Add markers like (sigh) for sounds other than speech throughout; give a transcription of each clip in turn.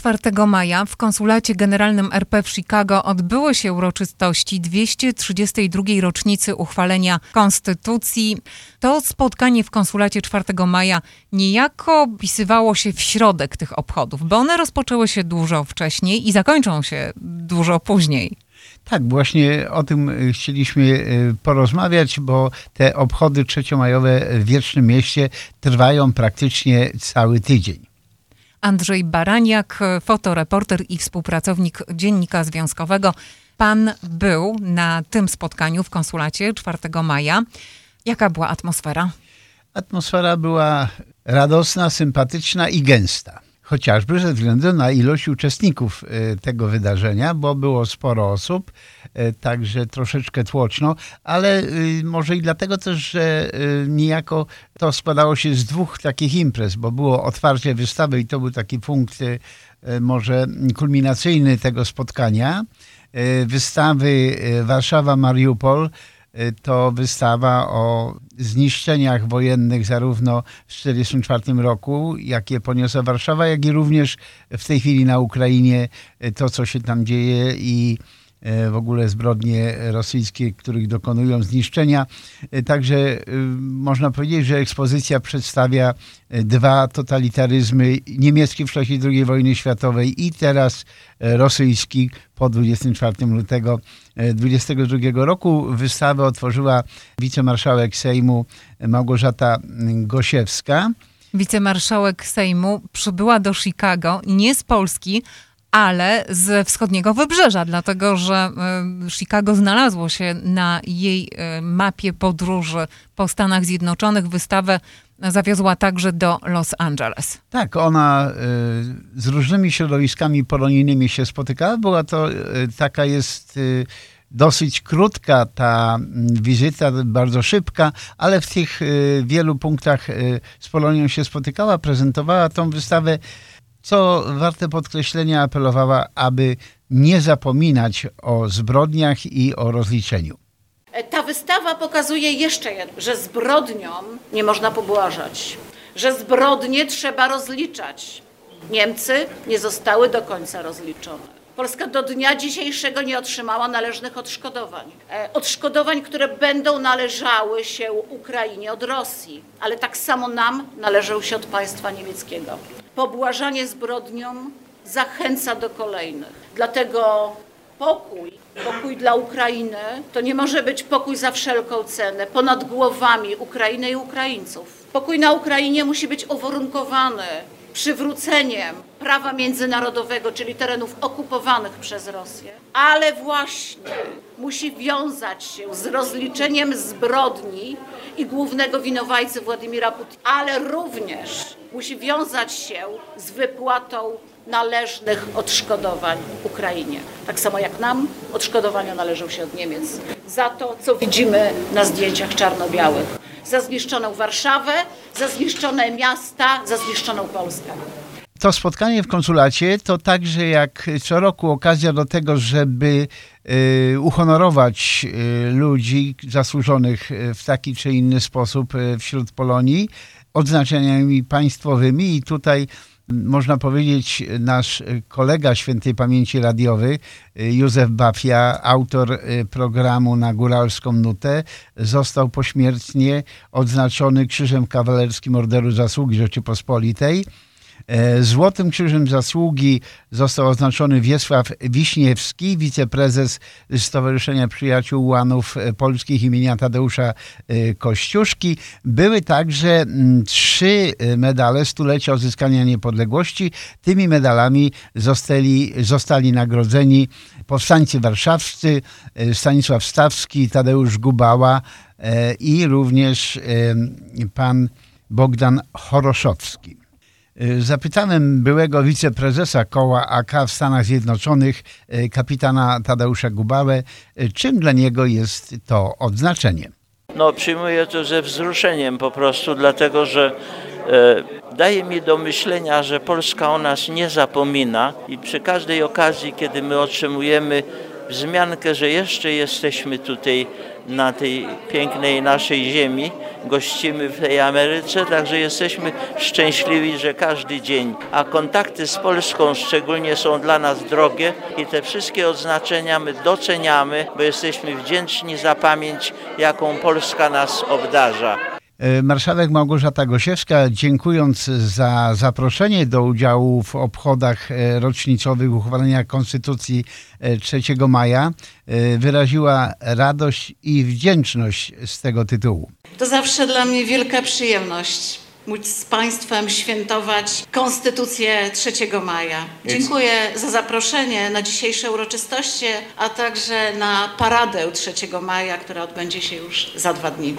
4 maja w konsulacie generalnym RP w Chicago odbyły się uroczystości 232. rocznicy uchwalenia Konstytucji. To spotkanie w konsulacie 4 maja niejako wpisywało się w środek tych obchodów, bo one rozpoczęły się dużo wcześniej i zakończą się dużo później. Tak, właśnie o tym y, chcieliśmy y, porozmawiać, bo te obchody trzeciomajowe w Wiecznym Mieście trwają praktycznie cały tydzień. Andrzej Baraniak, fotoreporter i współpracownik Dziennika Związkowego. Pan był na tym spotkaniu w konsulacie 4 maja. Jaka była atmosfera? Atmosfera była radosna, sympatyczna i gęsta. Chociażby ze względu na ilość uczestników e, tego wydarzenia, bo było sporo osób, e, także troszeczkę tłoczno, ale e, może i dlatego też, że niejako to składało się z dwóch takich imprez, bo było otwarcie wystawy i to był taki punkt może kulminacyjny tego spotkania. Wystawy Warszawa-Mariupol to wystawa o zniszczeniach wojennych zarówno w 1944 roku, jakie poniosła Warszawa, jak i również w tej chwili na Ukrainie y, to, co się tam dzieje i w ogóle zbrodnie rosyjskie, których dokonują zniszczenia. E, także e, można powiedzieć, że ekspozycja przedstawia dwa totalitaryzmy, niemiecki w czasie II wojny światowej i teraz rosyjski po 24 lutego 22 roku. Wystawę otworzyła wicemarszałek Sejmu Małgorzata Gosiewska. Wicemarszałek Sejmu przybyła do Chicago nie z Polski, ale z wschodniego wybrzeża, dlatego że e, Chicago znalazło się na jej e, mapie podróży po Stanach Zjednoczonych. Wystawę zawiozła także do Los Angeles. Tak, ona e, z różnymi środowiskami polonijnymi się spotykała. Była to taka jest dosyć krótka ta wizyta, bardzo szybka, ale w tych wielu punktach z Polonią się spotykała, prezentowała tą wystawę co warte podkreślenia apelowała, aby nie zapominać o zbrodniach i o rozliczeniu. Ta wystawa pokazuje jeszcze jedno, że zbrodniom nie można pobłażać, że zbrodnie trzeba rozliczać. Niemcy nie zostały do końca rozliczone. Polska do dnia dzisiejszego nie otrzymała należnych odszkodowań. E, odszkodowań, które będą należały się Ukrainie od Rosji, ale tak samo nam należą się od państwa niemieckiego pobłażanie zbrodniom zachęca do kolejnych. Dlatego pokój, pokój dla Ukrainy to nie może być pokój za wszelką cenę, ponad głowami Ukrainy i Ukraińców. Pokój na Ukrainie musi być uwarunkowany przywróceniem prawa międzynarodowego, czyli terenów okupowanych przez Rosję, ale właśnie musi wiązać się z rozliczeniem zbrodni i głównego winowajcy Władimira Putina, ale również musi wiązać się z wypłatą należnych odszkodowań Ukrainie. Tak samo jak nam odszkodowania należą się od Niemiec za to, co widzimy na zdjęciach czarno-białych. Za zniszczoną Warszawę, za zniszczone miasta, za zniszczoną Polskę. To spotkanie w konsulacie to także jak co roku okazja do tego, żeby y, uhonorować y, ludzi zasłużonych y, w taki czy inny sposób wśród Polonii odznaczeniami państwowymi i tutaj można powiedzieć, nasz kolega świętej pamięci radiowy, Józef Bafia, autor programu na Góralską Nutę, został pośmiertnie odznaczony Krzyżem Kawalerskim Orderu Zasługi Rzeczypospolitej. E, Złotym Krzyżem Zasługi został oznaczony Wiesław Wiśniewski, wiceprezes Stowarzyszenia Przyjaciół Łanów Polskich imienia Tadeusza e, Kościuszki. Były także mm, trzy medale stulecia odzyskania niepodległości. Tymi medalami zostali, zostali nagrodzeni powstańcy warszawscy e, Stanisław Stawski, Tadeusz Gubała i również pan Bogdan Choroszowski. Y, zapytałem byłego wiceprezesa koła AK w Stanach Zjednoczonych, y, kapitana Tadeusza Gubałę, y, czym dla niego jest to odznaczenie. No, przyjmuję to ze wzruszeniem po prostu, dlatego że e, daje mi do myślenia, że Polska o nas nie zapomina i przy każdej okazji, kiedy my otrzymujemy wzmiankę, że jeszcze jesteśmy tutaj na tej pięknej naszej ziemi, gościmy w tej Ameryce, także jesteśmy szczęśliwi, że każdy dzień, a kontakty z Polską szczególnie są dla nas drogie i te wszystkie odznaczenia my doceniamy, bo jesteśmy wdzięczni za pamięć, jaką Polska nas obdarza. E, marszałek Małgorzata Gosiewska, dziękując za zaproszenie do udziału w obchodach e, rocznicowych uchwalenia Konstytucji 3 e, maja, wyraziła radość i wdzięczność z tego tytułu. To zawsze dla mnie wielka przyjemność móc z Państwem świętować Konstytucję 3 maja. Dziękuję za zaproszenie na dzisiejsze uroczystości, a także na paradę 3 maja, która odbędzie się już za dwa dni.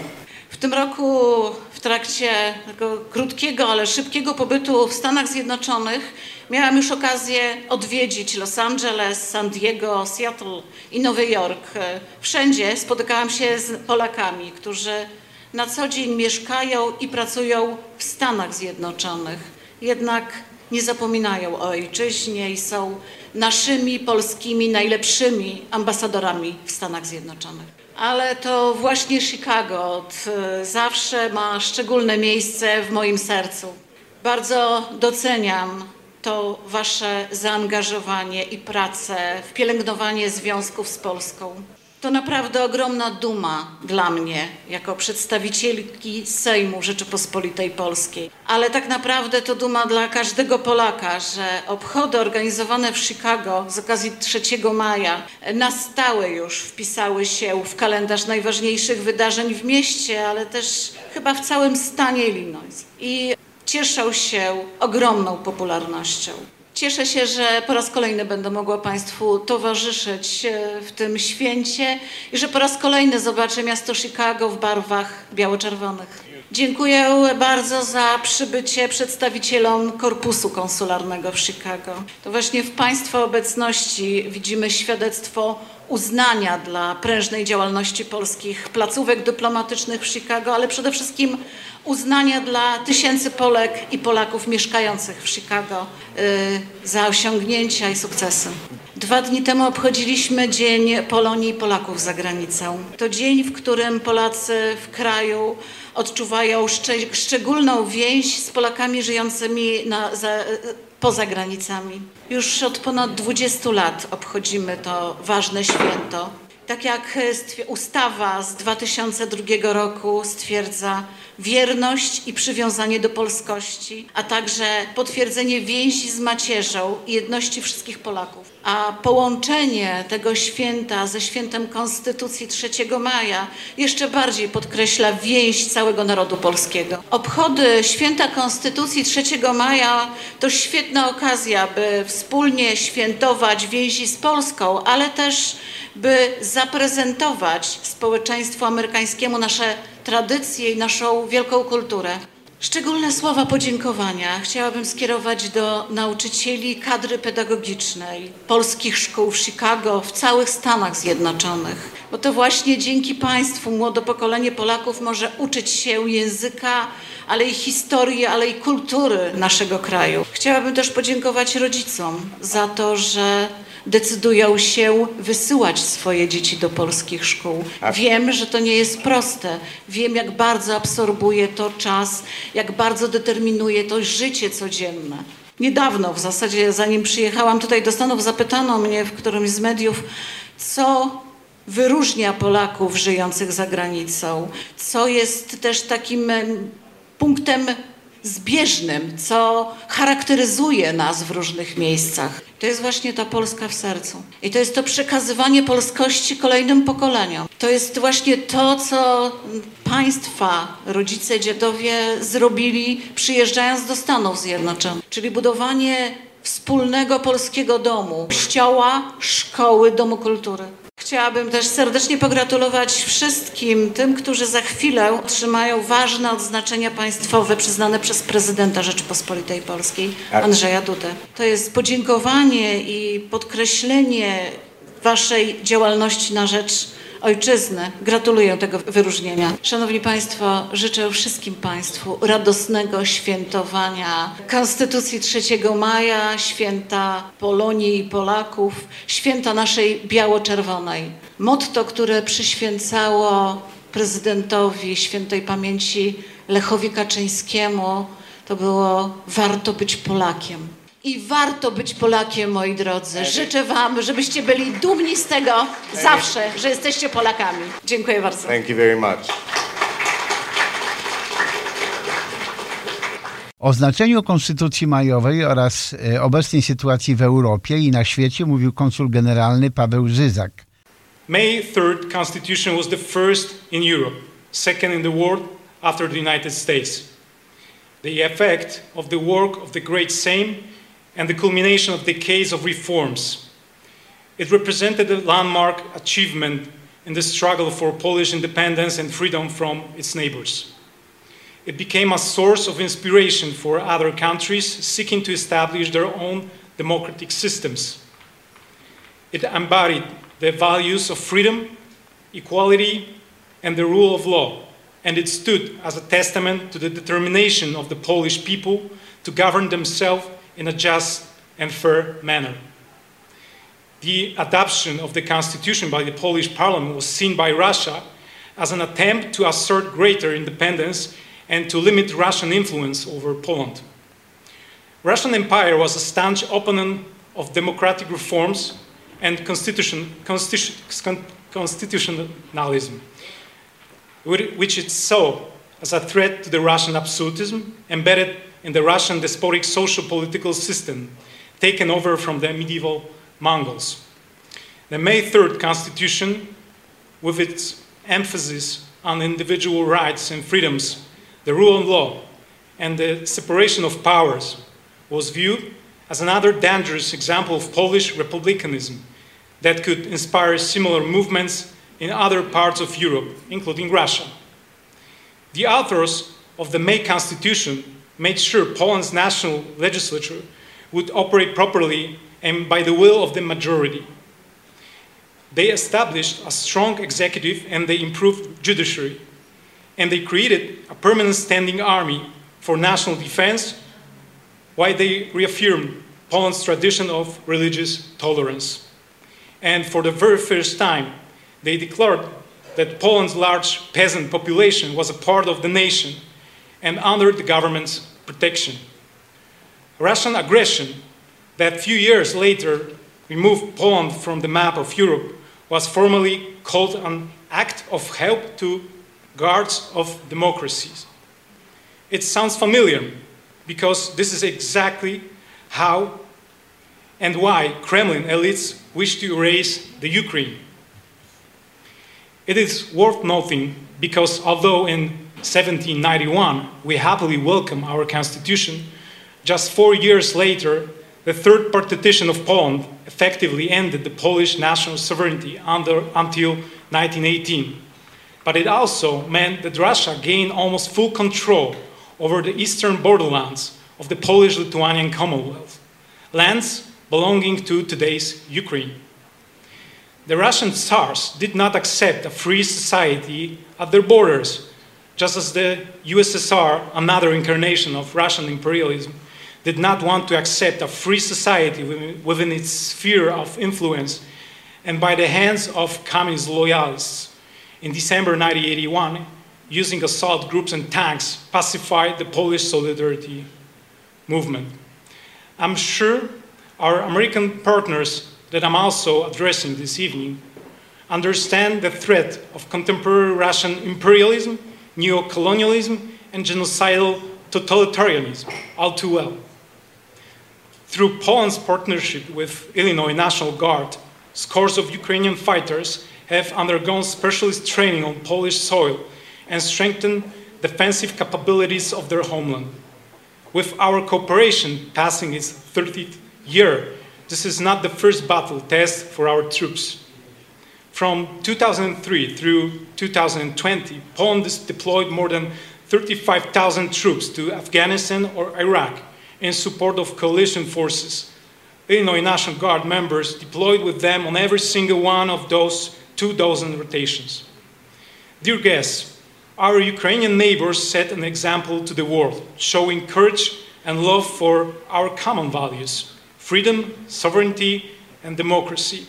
W tym roku w trakcie tego krótkiego, ale szybkiego pobytu w Stanach Zjednoczonych miałam już okazję odwiedzić Los Angeles, San Diego, Seattle i Nowy Jork. Wszędzie spotykałam się z Polakami, którzy na co dzień mieszkają i pracują w Stanach Zjednoczonych. Jednak nie zapominają o ojczyźnie i są naszymi polskimi najlepszymi ambasadorami w Stanach Zjednoczonych ale to właśnie Chicago od e, zawsze ma szczególne miejsce w moim sercu. Bardzo doceniam to Wasze zaangażowanie i pracę w pielęgnowanie związków z Polską. To naprawdę ogromna duma dla mnie, jako przedstawicielki Sejmu Rzeczypospolitej Polskiej. Ale tak naprawdę to duma dla każdego Polaka, że obchody organizowane w Chicago z okazji 3 maja na stałe już wpisały się w kalendarz najważniejszych wydarzeń w mieście, ale też chyba w całym stanie Illinois. I cieszą się ogromną popularnością. Cieszę się, że po raz kolejny będę mogła Państwu towarzyszyć e, w tym święcie i że po raz kolejny zobaczę miasto Chicago w barwach biało-czerwonych. Dziękuję bardzo za przybycie przedstawicielom Korpusu Konsularnego w Chicago. To właśnie w Państwa obecności widzimy świadectwo uznania dla prężnej działalności polskich placówek dyplomatycznych w Chicago, ale przede wszystkim uznania dla tysięcy Polek i Polaków mieszkających w Chicago y, za osiągnięcia i sukcesy. Dwa dni temu obchodziliśmy Dzień Polonii i Polaków za granicą. To dzień, w którym Polacy w kraju odczuwają szcz szczególną więź z Polakami żyjącymi na, za, poza granicami. Już od ponad 20 lat obchodzimy to ważne święto. Tak jak ustawa z 2002 roku stwierdza, wierność i przywiązanie do polskości, a także potwierdzenie więzi z macierzą i jedności wszystkich Polaków. A połączenie tego święta ze świętem Konstytucji 3 maja jeszcze bardziej podkreśla więź całego narodu polskiego. Obchody święta Konstytucji 3 maja to świetna okazja, by wspólnie świętować więzi z Polską, ale też by zaprezentować społeczeństwu amerykańskiemu nasze tradycje i naszą wielką kulturę. Szczególne słowa podziękowania chciałabym skierować do nauczycieli kadry pedagogicznej polskich szkół w Chicago, w całych Stanach Zjednoczonych, bo to właśnie dzięki Państwu młode pokolenie Polaków może uczyć się języka, ale i historii, ale i kultury naszego kraju. Chciałabym też podziękować rodzicom za to, że decydują się wysyłać swoje dzieci do polskich szkół. Wiem, że to nie jest proste. Wiem, jak bardzo absorbuje to czas, jak bardzo determinuje to życie codzienne. Niedawno, w zasadzie zanim przyjechałam tutaj do Stanów, zapytano mnie w którymś z mediów, co wyróżnia Polaków żyjących za granicą, co jest też takim punktem zbieżnym, co charakteryzuje nas w różnych miejscach. To jest właśnie ta Polska w sercu. I to jest to przekazywanie polskości kolejnym pokoleniom. To jest właśnie to, co państwa, rodzice, dziadowie zrobili przyjeżdżając do Stanów Zjednoczonych. Czyli budowanie wspólnego polskiego domu, kościoła, szkoły, domu kultury. Chciałabym też serdecznie pogratulować wszystkim tym, którzy za chwilę otrzymają ważne odznaczenia państwowe przyznane przez prezydenta Rzeczypospolitej Polskiej, Andrzeja Dudę. To jest podziękowanie i podkreślenie Waszej działalności na rzecz ojczyzny. Gratuluję tego wyróżnienia. Szanowni Państwo, życzę wszystkim Państwu radosnego świętowania Konstytucji 3 maja, święta Polonii i Polaków, święta naszej biało-czerwonej. Motto, które przyświęcało prezydentowi świętej pamięci Lechowi Kaczyńskiemu, to było warto być Polakiem. I warto być Polakiem, moi drodzy. Życzę Wam, żebyście byli dumni z tego zawsze, że jesteście Polakami. Dziękuję bardzo. Thank you very much. O znaczeniu Konstytucji Majowej oraz e, obecnej sytuacji w Europie i na świecie mówił konsul generalny Paweł Żyzak. May 3rd Constitution was the first in Europe, second in the world after the United States. The effect of the work of the Great Sejm and the culmination of decades of reforms. It represented a landmark achievement in the struggle for Polish independence and freedom from its neighbors. It became a source of inspiration for other countries seeking to establish their own democratic systems. It embodied the values of freedom, equality, and the rule of law, and it stood as a testament to the determination of the Polish people to govern themselves in a just and fair manner. The adoption of the constitution by the Polish parliament was seen by Russia as an attempt to assert greater independence and to limit Russian influence over Poland. Russian Empire was a staunch opponent of democratic reforms and constitution, constitu- constitutionalism, which it saw as a threat to the Russian absolutism embedded in the Russian despotic social political system taken over from the medieval Mongols. The May 3rd Constitution, with its emphasis on individual rights and freedoms, the rule of law, and the separation of powers, was viewed as another dangerous example of Polish republicanism that could inspire similar movements in other parts of Europe, including Russia. The authors of the May Constitution made sure Poland's national legislature would operate properly and by the will of the majority. They established a strong executive and they improved judiciary. And they created a permanent standing army for national defense while they reaffirmed Poland's tradition of religious tolerance. And for the very first time, they declared that Poland's large peasant population was a part of the nation and under the government's protection. Russian aggression that few years later removed Poland from the map of Europe was formally called an act of help to guards of democracies. It sounds familiar because this is exactly how and why Kremlin elites wish to erase the Ukraine. It is worth noting because although in 1791 we happily welcome our constitution, just four years later, the third partition of Poland effectively ended the Polish national sovereignty under, until 1918. But it also meant that Russia gained almost full control over the eastern borderlands of the Polish Lithuanian Commonwealth, lands belonging to today's Ukraine. The Russian Tsars did not accept a free society at their borders, just as the USSR, another incarnation of Russian imperialism, did not want to accept a free society within its sphere of influence and by the hands of communist loyalists. In December 1981, using assault groups and tanks, pacified the Polish solidarity movement. I'm sure our American partners that I'm also addressing this evening understand the threat of contemporary Russian imperialism, neocolonialism, and genocidal totalitarianism all too well. Through Poland's partnership with Illinois National Guard, scores of Ukrainian fighters have undergone specialist training on Polish soil and strengthened defensive capabilities of their homeland. With our cooperation passing its 30th year, this is not the first battle test for our troops. From 2003 through 2020, Poland deployed more than 35,000 troops to Afghanistan or Iraq in support of coalition forces. Illinois National Guard members deployed with them on every single one of those two dozen rotations. Dear guests, our Ukrainian neighbors set an example to the world, showing courage and love for our common values freedom, sovereignty, and democracy.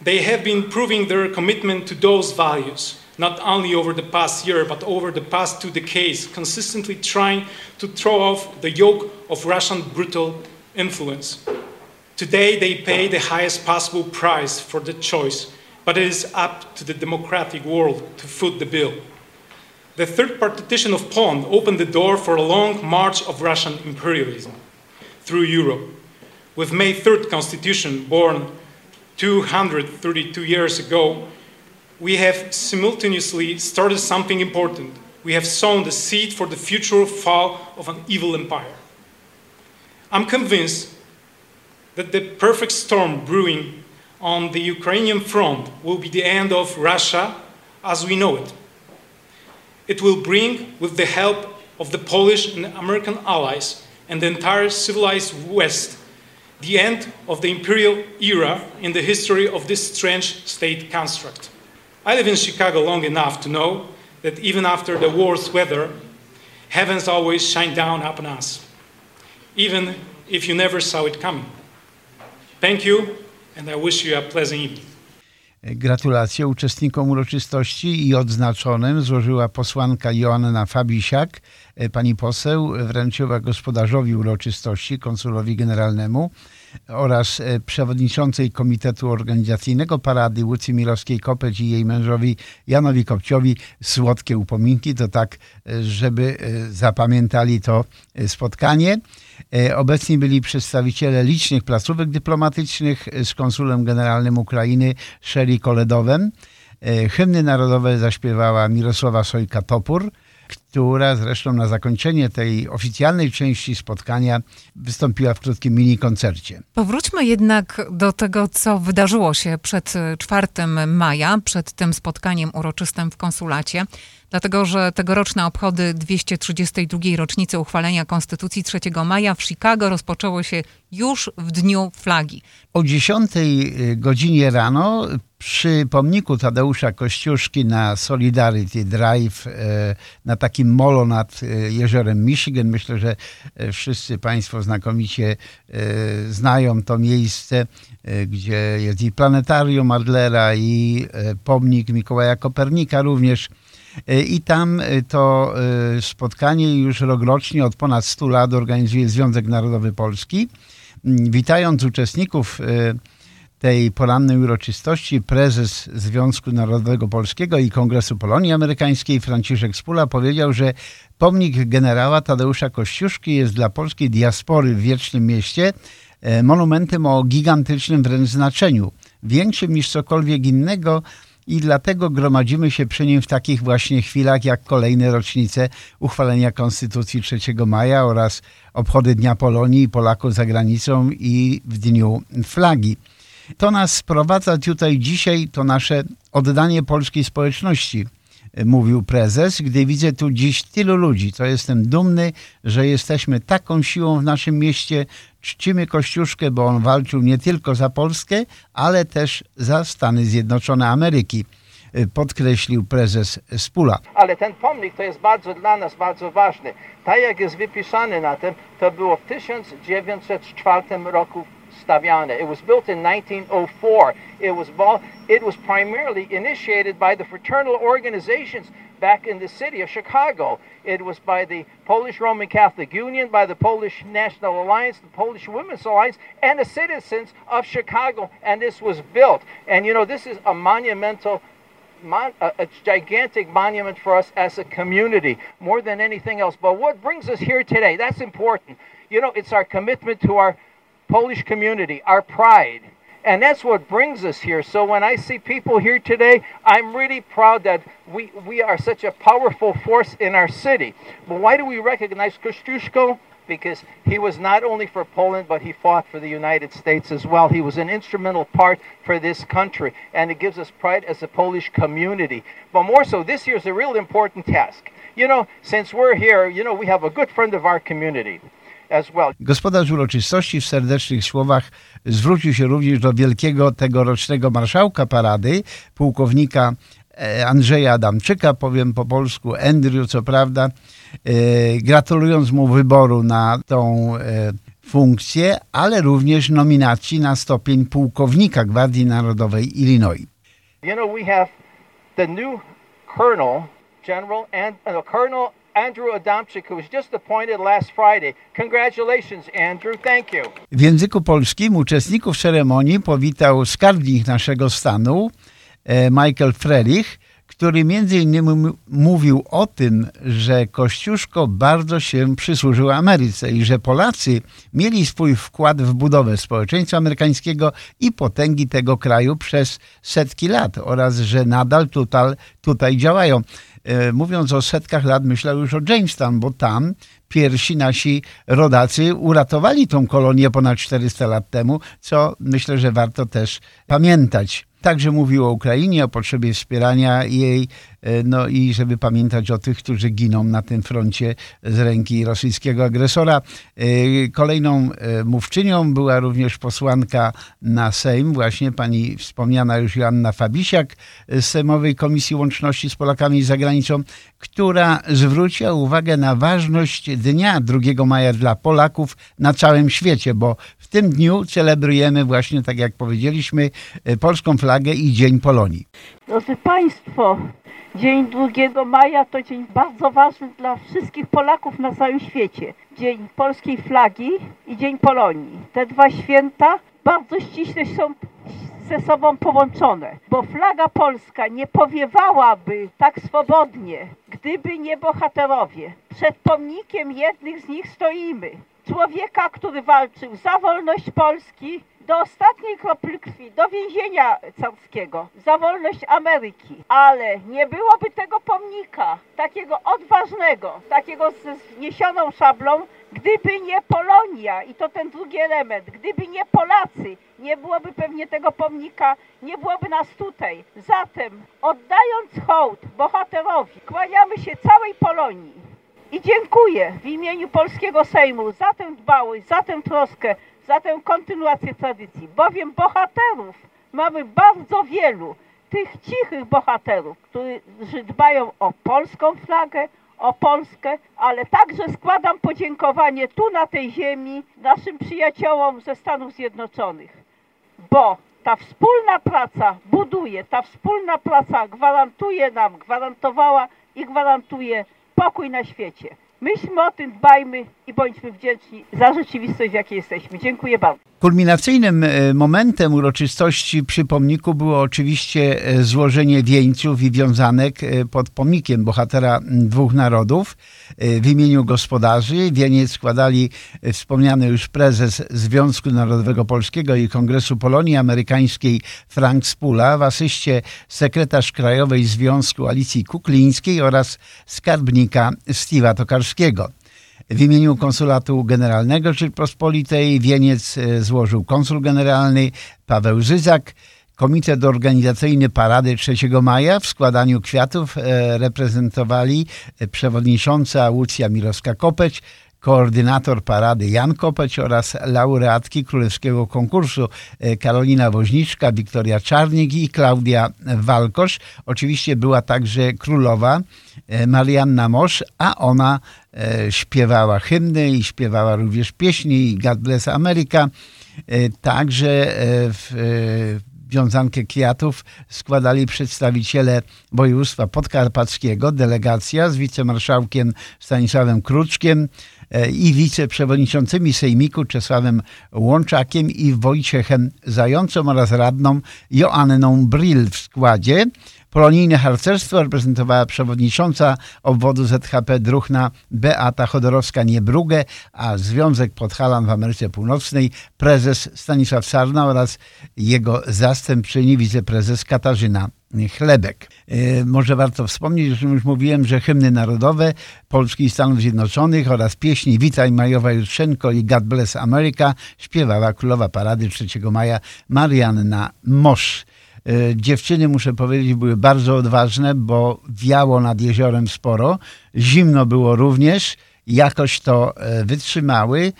They have been proving their commitment to those values, not only over the past year, but over the past two decades, consistently trying to throw off the yoke of Russian brutal influence. Today, they pay the highest possible price for the choice, but it is up to the democratic world to foot the bill. The third partition of Poland opened the door for a long march of Russian imperialism through Europe. With May 3rd Constitution, born 232 years ago, we have simultaneously started something important. We have sown the seed for the future fall of an evil empire. I'm convinced that the perfect storm brewing on the Ukrainian front will be the end of Russia as we know it. It will bring, with the help of the Polish and American allies and the entire civilized West, the end of the imperial era in the history of this strange state construct. I live in Chicago long enough to know that even after the worst weather, heavens always shine down upon us, even if you never saw it coming. Thank you, and I wish you a pleasant evening. Gratulacje uczestnikom uroczystości i odznaczonym złożyła posłanka Joanna Fabisiak. Pani poseł wręczyła gospodarzowi uroczystości, konsulowi generalnemu oraz przewodniczącej Komitetu Organizacyjnego Parady Łucji Milowskiej-Kopeć i jej mężowi Janowi Kopciowi słodkie upominki. To tak, żeby zapamiętali to spotkanie. Obecni byli przedstawiciele licznych placówek dyplomatycznych z konsulem generalnym Ukrainy Sherry Koledowem. Hymny narodowe zaśpiewała Mirosława Sojka-Topór, która zresztą na zakończenie tej oficjalnej części spotkania wystąpiła w krótkim mini koncercie. Powróćmy jednak do tego, co wydarzyło się przed 4 maja, przed tym spotkaniem uroczystym w konsulacie dlatego że tegoroczne obchody 232. rocznicy uchwalenia Konstytucji 3 maja w Chicago rozpoczęło się już w Dniu Flagi. O 10 godzinie rano przy pomniku Tadeusza Kościuszki na Solidarity Drive na takim molo nad jeziorem Michigan. Myślę, że wszyscy Państwo znakomicie znają to miejsce, gdzie jest i planetarium Adlera i pomnik Mikołaja Kopernika również. I tam to spotkanie już rokrocznie od ponad 100 lat organizuje Związek Narodowy Polski. Witając uczestników tej porannej uroczystości, prezes Związku Narodowego Polskiego i Kongresu Polonii Amerykańskiej Franciszek Spula powiedział, że pomnik generała Tadeusza Kościuszki jest dla polskiej diaspory w Wiecznym Mieście monumentem o gigantycznym wręcz znaczeniu, większym niż cokolwiek innego, i dlatego gromadzimy się przy nim w takich właśnie chwilach jak kolejne rocznice uchwalenia Konstytucji 3 maja oraz obchody Dnia Polonii i Polaków za granicą i w Dniu Flagi. To nas sprowadza tutaj dzisiaj, to nasze oddanie polskiej społeczności, mówił prezes. Gdy widzę tu dziś tylu ludzi, to jestem dumny, że jesteśmy taką siłą w naszym mieście. Czcimy Kościuszkę, bo on walczył nie tylko za Polskę, ale też za Stany Zjednoczone Ameryki podkreślił prezes Spula. Ale ten pomnik to jest bardzo dla nas bardzo ważny. Tak jak jest wypisany na tym, to było w 1904 roku stawiane. It was built in 1904. It was, it was primarily initiated by the fraternal organizations back in the city of Chicago. It was by the Polish Roman Catholic Union, by the Polish National Alliance, the Polish Women's Alliance, and the citizens of Chicago. And this was built. And you know, this is a monumental Mon, a, a, gigantic monument for us as a community, more than anything else. But what brings us here today, that's important. You know, it's our commitment to our Polish community, our pride. And that's what brings us here. So when I see people here today, I'm really proud that we, we are such a powerful force in our city. But why do we recognize Kościuszko? Because he was not only for Poland, but he fought for the United States as well. He was an instrumental part for this country, and it gives us pride as a Polish community. But more so, this year is a real important task. You know, since we're here, you know, we have a good friend of our community. Gospodarz uroczystości w serdecznych słowach zwrócił się również do wielkiego tegorocznego marszałka parady, pułkownika e, Andrzeja Adamczyka, powiem po polsku, Andrew co prawda, e, gratulując mu wyboru na tą e, funkcję, ale również nominacji na stopień pułkownika Gwardii Narodowej Illinois. You know, we have the new colonel, General and uh, Colonel Andrew Adamczyk, who was just appointed last Friday. Congratulations, Andrew. Thank you. W języku polskim uczestników ceremonii powitał skarbnik naszego stanu, e, Michael Frelich, który między innymi mówił o tym, że Kościuszko bardzo się przysłużył Ameryce i że Polacy mieli swój wkład w budowę społeczeństwa amerykańskiego i potęgi tego kraju przez setki lat oraz że nadal tutaj, tutaj działają. E, Mówiąc o setkach lat, myślę już o Jamestown, bo tam pierwsi nasi rodacy uratowali tą kolonię ponad 400 lat temu, co myślę, że warto też pamiętać. Także mówił o Ukrainie, o potrzebie wspierania jej, no i żeby pamiętać o tych, którzy giną na tym froncie z ręki rosyjskiego agresora. E, Kolejną e, mówczynią była również posłanka na Sejm, właśnie pani wspomniana już Joanna Fabisiak z Sejmowej Komisji Łączności z Polakami za granicą, która zwróciła uwagę na ważność dnia 2 maja dla Polaków na całym świecie, bo w tym dniu celebrujemy właśnie, tak jak powiedzieliśmy, e, polską flagę i Dzień Polonii. Drodzy Państwo, dzień 2 maja to dzień bardzo ważny dla wszystkich Polaków na całym świecie. Dzień polskiej flagi i Dzień Polonii. Te dwa święta bardzo ściśle są ze sobą połączone, bo flaga polska nie powiewałaby tak swobodnie, gdyby nie bohaterowie. Przed pomnikiem jednych z nich stoimy. Człowieka, który walczył za wolność Polski, do ostatniej kropli krwi, do więzienia carskiego, za wolność Ameryki. Ale nie byłoby tego pomnika, takiego odważnego, takiego ze zniesioną szablą, gdyby nie Polonia i to ten drugi element, gdyby nie Polacy, nie byłoby pewnie tego pomnika, nie byłoby nas tutaj. Zatem, oddając hołd bohaterowi, kłaniamy się całej Polonii. I dziękuję w imieniu Polskiego Sejmu za tę dbałość, za tę troskę, za tę kontynuację tradycji, bowiem bohaterów mamy bardzo wielu, tych cichych bohaterów, którzy dbają o polską flagę, o Polskę, ale także składam podziękowanie tu na tej ziemi naszym przyjaciołom ze Stanów Zjednoczonych, bo ta wspólna praca buduje, ta wspólna praca gwarantuje nam, gwarantowała i gwarantuje pokój na świecie. Myślmy o tym, dbajmy i bądźmy wdzięczni za rzeczywistość, w jakiej jesteśmy. Dziękuję bardzo. Kulminacyjnym e, momentem uroczystości przy pomniku było oczywiście e, złożenie wieńców i wiązanek e, pod pomnikiem bohatera dwóch narodów. W imieniu gospodarzy wieniec składali wspomniany już prezes Związku Narodowego Polskiego i Kongresu Polonii Amerykańskiej Frank Spula, w asyście sekretarz Krajowej Związku Alicji Kuklińskiej oraz skarbnika Steve'a Tokarskiego. W imieniu Konsulatu Generalnego Rzeczypospolitej wieniec e, złożył konsul generalny Paweł Żyzak. Komitet organizacyjny Parady 3 maja w składaniu kwiatów e, reprezentowali e, przewodnicząca Łucja Mirowska-Kopeć, koordynator parady Jan Kopeć oraz laureatki królewskiego konkursu Karolina Woźniczka, Wiktoria Czarnik i Klaudia Walkosz. Oczywiście była także królowa Marianna Mosz, a ona śpiewała hymny i śpiewała również pieśni God Bless America. E, Także e, w e, wiązankę kwiatów składali przedstawiciele województwa podkarpackiego, delegacja z wicemarszałkiem Stanisławem Kruczkiem e, i wiceprzewodniczącymi Sejmiku Czesławem Łączakiem i Wojciechem Zającą oraz radną Joanną Brill w składzie. Polonijne harcerstwo reprezentowała przewodnicząca obwodu ZHP Druhna Beata Chodorowska-Niebrugę, a Związek Podhalan w Ameryce Północnej prezes Stanisław Sarna oraz jego zastępczyni wiceprezes Katarzyna Chlebek. E, Może warto wspomnieć, że już mówiłem, że hymny narodowe Polski i Stanów Zjednoczonych oraz pieśni Witaj Majowa Jutrzenko i God Bless America śpiewała królowa parady 3 maja Marianna Mosz. E, Dziewczyny, muszę powiedzieć, były bardzo odważne, bo wiało nad jeziorem sporo. Zimno było również jakoś to e, wytrzymały.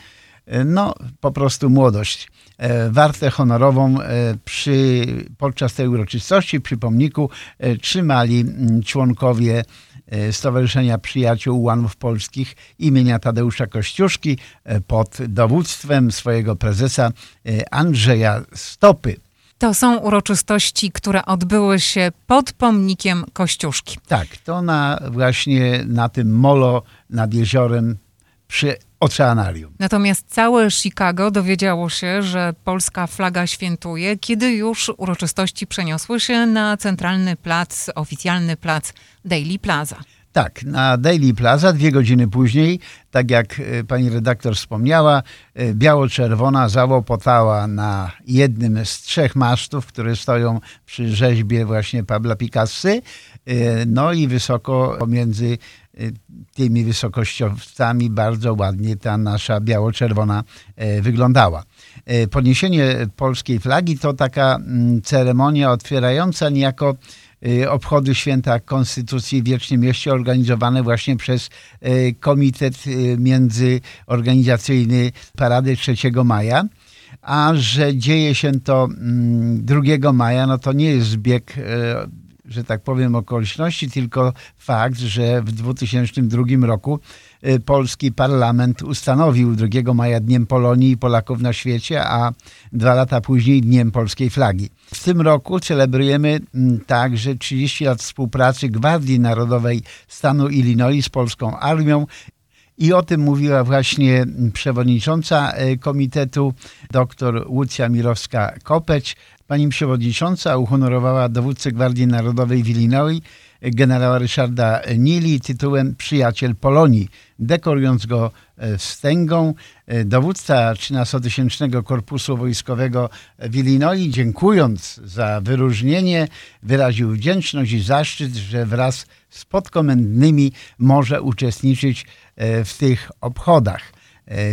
E, no, po prostu młodość. E, wartę honorową przy, podczas tej uroczystości przy pomniku trzymali mm, członkowie Stowarzyszenia Przyjaciół Ułanów Polskich imienia Tadeusza Kościuszki pod dowództwem swojego prezesa Andrzeja Stopy. To są uroczystości, które odbyły się pod pomnikiem Kościuszki. Tak, to na właśnie na tym molo nad jeziorem przy oceanarium. Natomiast całe Chicago dowiedziało się, że polska flaga świętuje, kiedy już uroczystości przeniosły się na centralny plac, oficjalny plac Daily Plaza. Tak, na Daily Plaza dwie godziny później, tak jak e, pani redaktor wspomniała, e, biało-czerwona załopotała na jednym z trzech masztów, które stoją przy rzeźbie właśnie Pabla Picassy. E, no i wysoko pomiędzy tymi wysokościowcami bardzo ładnie ta nasza biało-czerwona wyglądała. Podniesienie polskiej flagi to taka mm, ceremonia otwierająca niejako Y, obchody święta Konstytucji w Wiecznym Mieście organizowane właśnie przez y, Komitet y, Międzyorganizacyjny Parady 3 maja. A że dzieje się to 2 mm, maja, no to nie jest zbieg że tak powiem, okoliczności, tylko fakt, że w 2002 roku y, polski parlament ustanowił 2 maja Dniem Polonii i Polaków na świecie, a dwa lata później Dniem Polskiej Flagi. W tym roku celebrujemy mm, także 30 lat współpracy Gwardii Narodowej stanu Illinois z polską armią i o tym mówiła właśnie przewodnicząca y, komitetu dr Łucja Mirowska-Kopeć. Pani przewodnicząca uhonorowała dowódcę Gwardii Narodowej w Illinois, generała Ryszarda Nili tytułem Przyjaciel Polonii, dekorując go e, wstęgą. E, dowódca 13-tysięcznego Korpusu Wojskowego w Illinois, dziękując za wyróżnienie, wyraził wdzięczność i zaszczyt, że wraz z podkomendnymi może uczestniczyć e, w tych obchodach.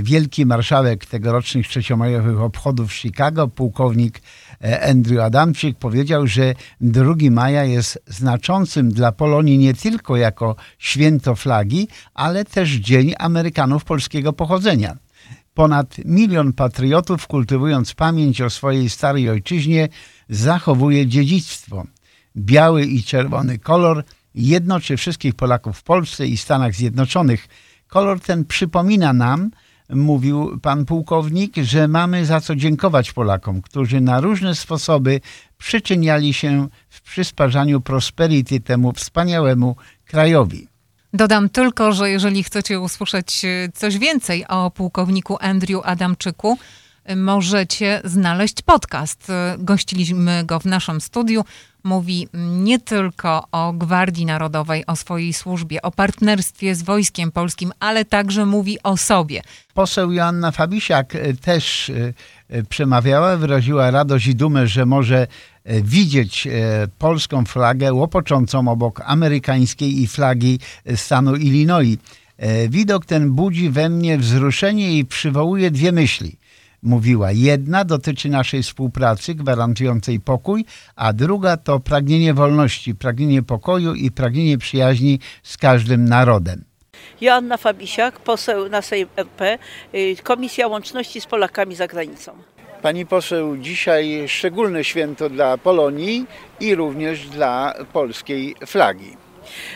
Wielki marszałek tegorocznych trzeciomajowych obchodów w Chicago, pułkownik Andrew Adamczyk powiedział, że 2 maja jest znaczącym dla Polonii nie tylko jako święto flagi, ale też Dzień Amerykanów polskiego pochodzenia. Ponad milion patriotów, kultywując pamięć o swojej starej ojczyźnie, zachowuje dziedzictwo. Biały i czerwony kolor jednoczy wszystkich Polaków w Polsce i Stanach Zjednoczonych. Kolor ten przypomina nam, mówił pan pułkownik, że mamy za co dziękować Polakom, którzy na różne sposoby przyczyniali się w przysparzaniu prosperity temu wspaniałemu krajowi. Dodam tylko, że jeżeli chcecie usłyszeć e, coś więcej o pułkowniku Andrew Adamczyku, e, możecie znaleźć podcast. E, gościliśmy go w naszym studiu mówi nie tylko o Gwardii Narodowej, o swojej służbie, o partnerstwie z Wojskiem Polskim, ale także mówi o sobie. Poseł Joanna Fabisiak e, też e, e, przemawiała, wyraziła radość i dumę, że może widzieć polską flagę łopoczącą obok amerykańskiej i flagi stanu Illinois. Widok ten budzi we mnie wzruszenie i przywołuje dwie myśli – mówiła. Jedna dotyczy naszej współpracy gwarantującej pokój, a druga to pragnienie wolności, pragnienie pokoju i pragnienie przyjaźni z każdym narodem. Joanna Fabisiak, poseł na Sejm RP, y, Komisja Łączności z Polakami za granicą. Pani poseł, dzisiaj szczególne święto dla Polonii i również dla polskiej flagi.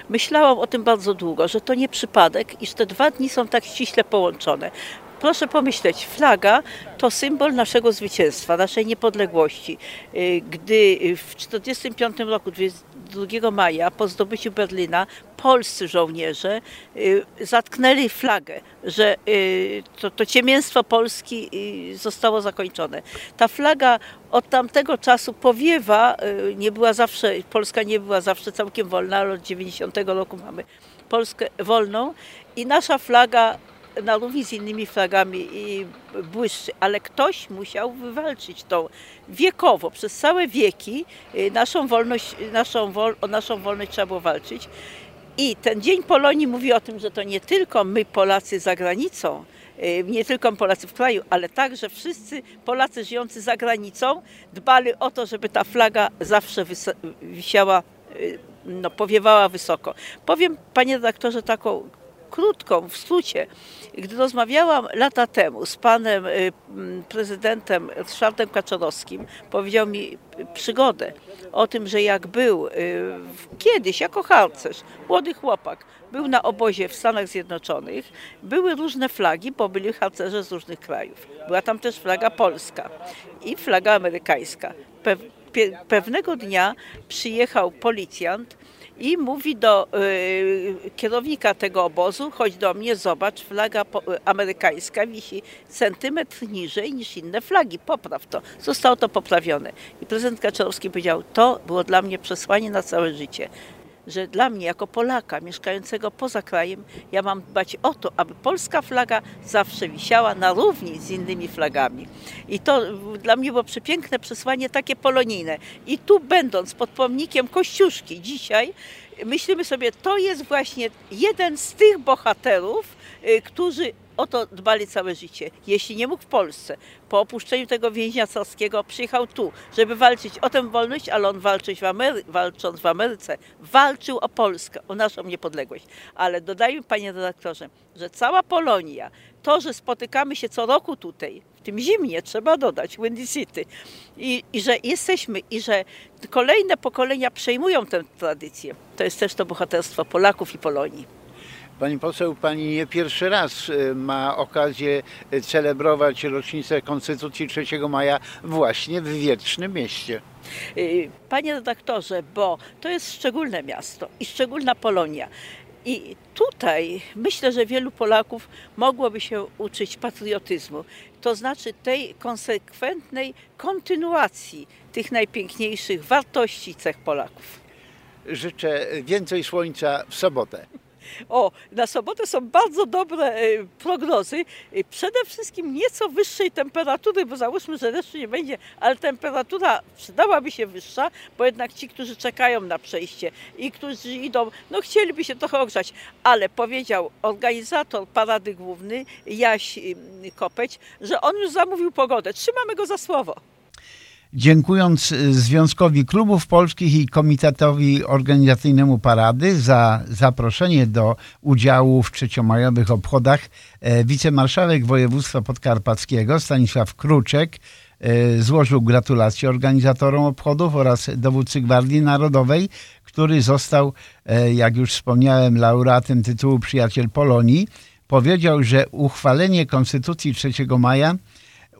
Myślałam o tym bardzo długo, że to nie przypadek, iż te dwa dni są tak ściśle połączone. Proszę pomyśleć, flaga to symbol naszego zwycięstwa, naszej niepodległości. Y, gdy w 1945 roku, 22 maja, po zdobyciu Berlina, polscy żołnierze y, zatknęli flagę, że y, to, to ciemięstwo Polski zostało zakończone. Ta flaga od tamtego czasu powiewa, nie była zawsze, Polska nie była zawsze całkiem wolna, ale od 90 roku mamy Polskę wolną i nasza flaga na równi z innymi flagami i błyszczy, ale ktoś musiał wywalczyć tą wiekowo, przez całe wieki y, naszą wolność, naszą, wol, o naszą wolność trzeba było walczyć. I ten Dzień Polonii mówi o tym, że to nie tylko my Polacy za granicą, y, nie tylko Polacy w kraju, ale także wszyscy Polacy żyjący za granicą dbali o to, żeby ta flaga zawsze wisiała, y, no, powiewała wysoko. Powiem, panie redaktorze, taką krótką w skrócie. Gdy rozmawiałam lata temu z panem y, prezydentem Ryszardem Kaczorowskim, powiedział mi przygodę o tym, że jak był y, kiedyś jako harcerz, młody chłopak, był na obozie w Stanach Zjednoczonych, były różne flagi, bo byli harcerze z różnych krajów. Była tam też flaga polska i flaga amerykańska. Pewnego dnia przyjechał policjant i mówi do y, kierownika tego obozu, chodź do mnie, zobacz, flaga amerykańska wisi centymetr niżej niż inne flagi, popraw to. Zostało to poprawione. I prezydent Kaczorowski powiedział, to było dla mnie przesłanie na całe życie że dla mnie jako Polaka mieszkającego poza krajem, ja mam dbać o to, aby polska flaga zawsze wisiała na równi z innymi flagami. I to dla mnie było przepiękne przesłanie, takie polonijne. I tu będąc pod pomnikiem Kościuszki dzisiaj, myślimy sobie, to jest właśnie jeden z tych bohaterów, y, którzy o to dbali całe życie. Jeśli nie mógł w Polsce, po opuszczeniu tego więźnia carskiego przyjechał tu, żeby walczyć o tę wolność, ale on walczyć w Amery- walcząc w Ameryce, walczył o Polskę, o naszą niepodległość. Ale dodajmy, panie redaktorze, że cała Polonia, to, że spotykamy się co roku tutaj, w tym zimnie, trzeba dodać, Windy City, i, i że jesteśmy, i że kolejne pokolenia przejmują tę tradycję, to jest też to bohaterstwo Polaków i Polonii. Pani poseł, pani nie pierwszy raz y, ma okazję celebrować rocznicę Konstytucji 3 maja właśnie w Wietrznym Mieście. Y, panie redaktorze, bo to jest szczególne miasto i szczególna Polonia. I tutaj myślę, że wielu Polaków mogłoby się uczyć patriotyzmu, to znaczy tej konsekwentnej kontynuacji tych najpiękniejszych wartości cech Polaków. Życzę więcej słońca w sobotę. (laughs) O, na sobotę są bardzo dobre e, prognozy. E, przede wszystkim nieco wyższej temperatury, bo załóżmy, że deszczu nie będzie, ale temperatura przydałaby się wyższa, bo jednak ci, którzy czekają na przejście i którzy idą, no chcieliby się trochę ogrzać, ale powiedział organizator parady główny, Jaś Kopeć, że on już zamówił pogodę. Trzymamy go za słowo. Dziękując y, Związkowi Klubów Polskich i Komitetowi Organizacyjnemu Parady za zaproszenie do udziału w trzeciomajowych obchodach, e, wicemarszałek województwa podkarpackiego Stanisław Kruczek e, złożył gratulacje organizatorom obchodów oraz dowódcy Gwardii Narodowej, który został, e, jak już wspomniałem, laureatem tytułu Przyjaciel Polonii. Powiedział, że uchwalenie Konstytucji 3 maja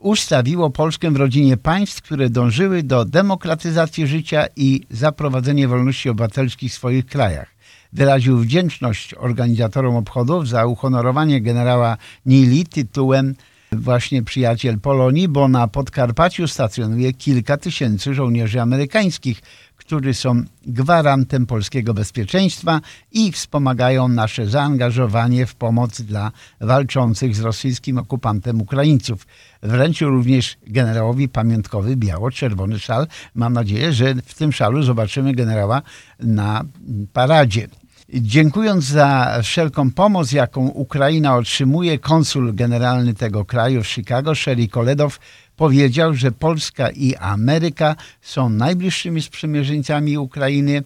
ustawiło Polskę w rodzinie państw, które dążyły do demokratyzacji życia i zaprowadzenia wolności obywatelskich w swoich krajach. Wyraził wdzięczność organizatorom obchodów za uhonorowanie generała Nili tytułem właśnie przyjaciel Polonii, bo na Podkarpaciu stacjonuje kilka tysięcy żołnierzy amerykańskich, którzy są gwarantem polskiego bezpieczeństwa i wspomagają nasze zaangażowanie w pomoc dla walczących z rosyjskim okupantem Ukraińców. Wręczył również generałowi pamiątkowy biało-czerwony szal. Mam nadzieję, że w tym szalu zobaczymy generała na paradzie. Dziękując za wszelką pomoc, jaką Ukraina otrzymuje, konsul generalny tego kraju w Chicago, Sherry Koledow, powiedział, że Polska i Ameryka są najbliższymi sprzymierzeńcami Ukrainy.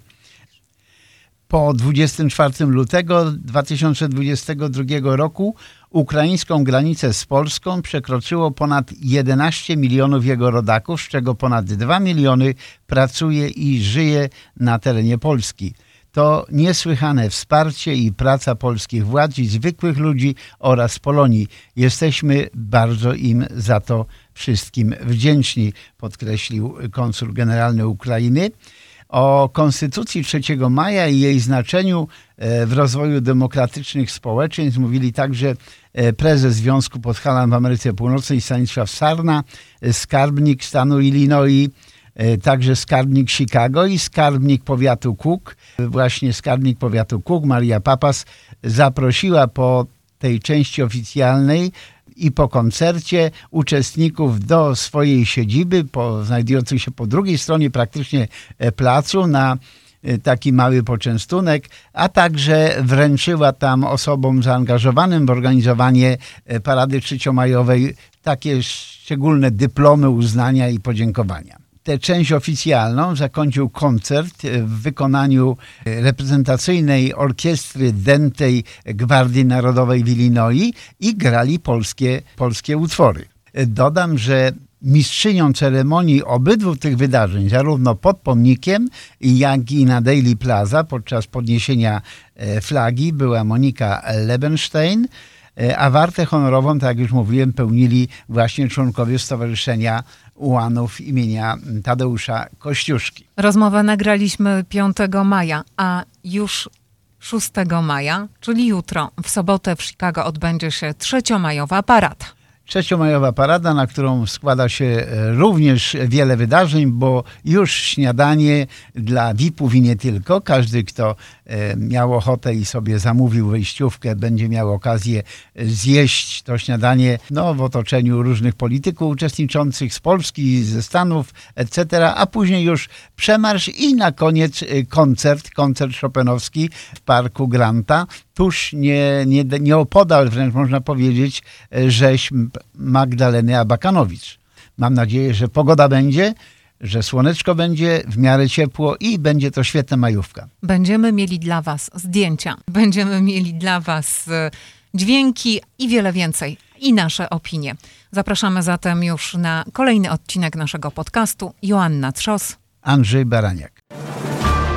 Po 24 lutego 2022 roku ukraińską granicę z Polską przekroczyło ponad 11 milionów jego rodaków, z czego ponad 2 miliony pracuje i żyje na terenie Polski. To niesłychane wsparcie i praca polskich władz i zwykłych ludzi oraz Polonii. Jesteśmy bardzo im za to wszystkim wdzięczni, podkreślił konsul generalny Ukrainy. O Konstytucji 3 maja i jej znaczeniu e, w rozwoju demokratycznych społeczeństw mówili także e, prezes Związku Podhalan w Ameryce Północnej Stanisław Sarna, e, skarbnik stanu Illinois, także skarbnik Chicago i skarbnik powiatu Cook. Właśnie skarbnik powiatu Cook, Maria Papas, zaprosiła po tej części oficjalnej i po koncercie uczestników do swojej siedziby, po, znajdującej się po drugiej stronie praktycznie e, placu na e, taki mały poczęstunek, a także wręczyła tam osobom zaangażowanym w organizowanie e, Parady Trzeciomajowej takie szczególne dyplomy uznania i podziękowania. Tę część oficjalną zakończył koncert w wykonaniu reprezentacyjnej orkiestry dętej Gwardii Narodowej w Illinois i grali polskie, polskie utwory. Dodam, że mistrzynią ceremonii obydwu tych wydarzeń, zarówno pod pomnikiem, jak i na Daily Plaza podczas podniesienia e, flagi była Monika Lebenstein, e, a wartę honorową, tak jak już mówiłem, pełnili właśnie członkowie Stowarzyszenia Ułanów imienia Tadeusza Kościuszki. Rozmowę nagraliśmy 5 maja, a już 6 maja, czyli jutro, w sobotę w Chicago odbędzie się trzeciomajowa parada. Trzeciomajowa parada, na którą składa się e, również wiele wydarzeń, bo już śniadanie dla VIP-ów i nie tylko. Każdy, kto e, miał ochotę i sobie zamówił wejściówkę, będzie miał okazję zjeść to śniadanie no, w otoczeniu różnych polityków uczestniczących z Polski, ze Stanów, etc., a później już przemarsz i na koniec e, koncert, koncert szopenowski w Parku Granta tuż nie, nie, nieopodal, wręcz można powiedzieć, rzeź Magdaleny Abakanowicz. Mam nadzieję, że pogoda będzie, że słoneczko będzie, w miarę ciepło i będzie to świetna majówka. Będziemy mieli dla Was zdjęcia, będziemy mieli dla Was e, dźwięki i wiele więcej, i nasze opinie. Zapraszamy zatem już na kolejny odcinek naszego podcastu. Joanna Trzos, Andrzej Baraniak.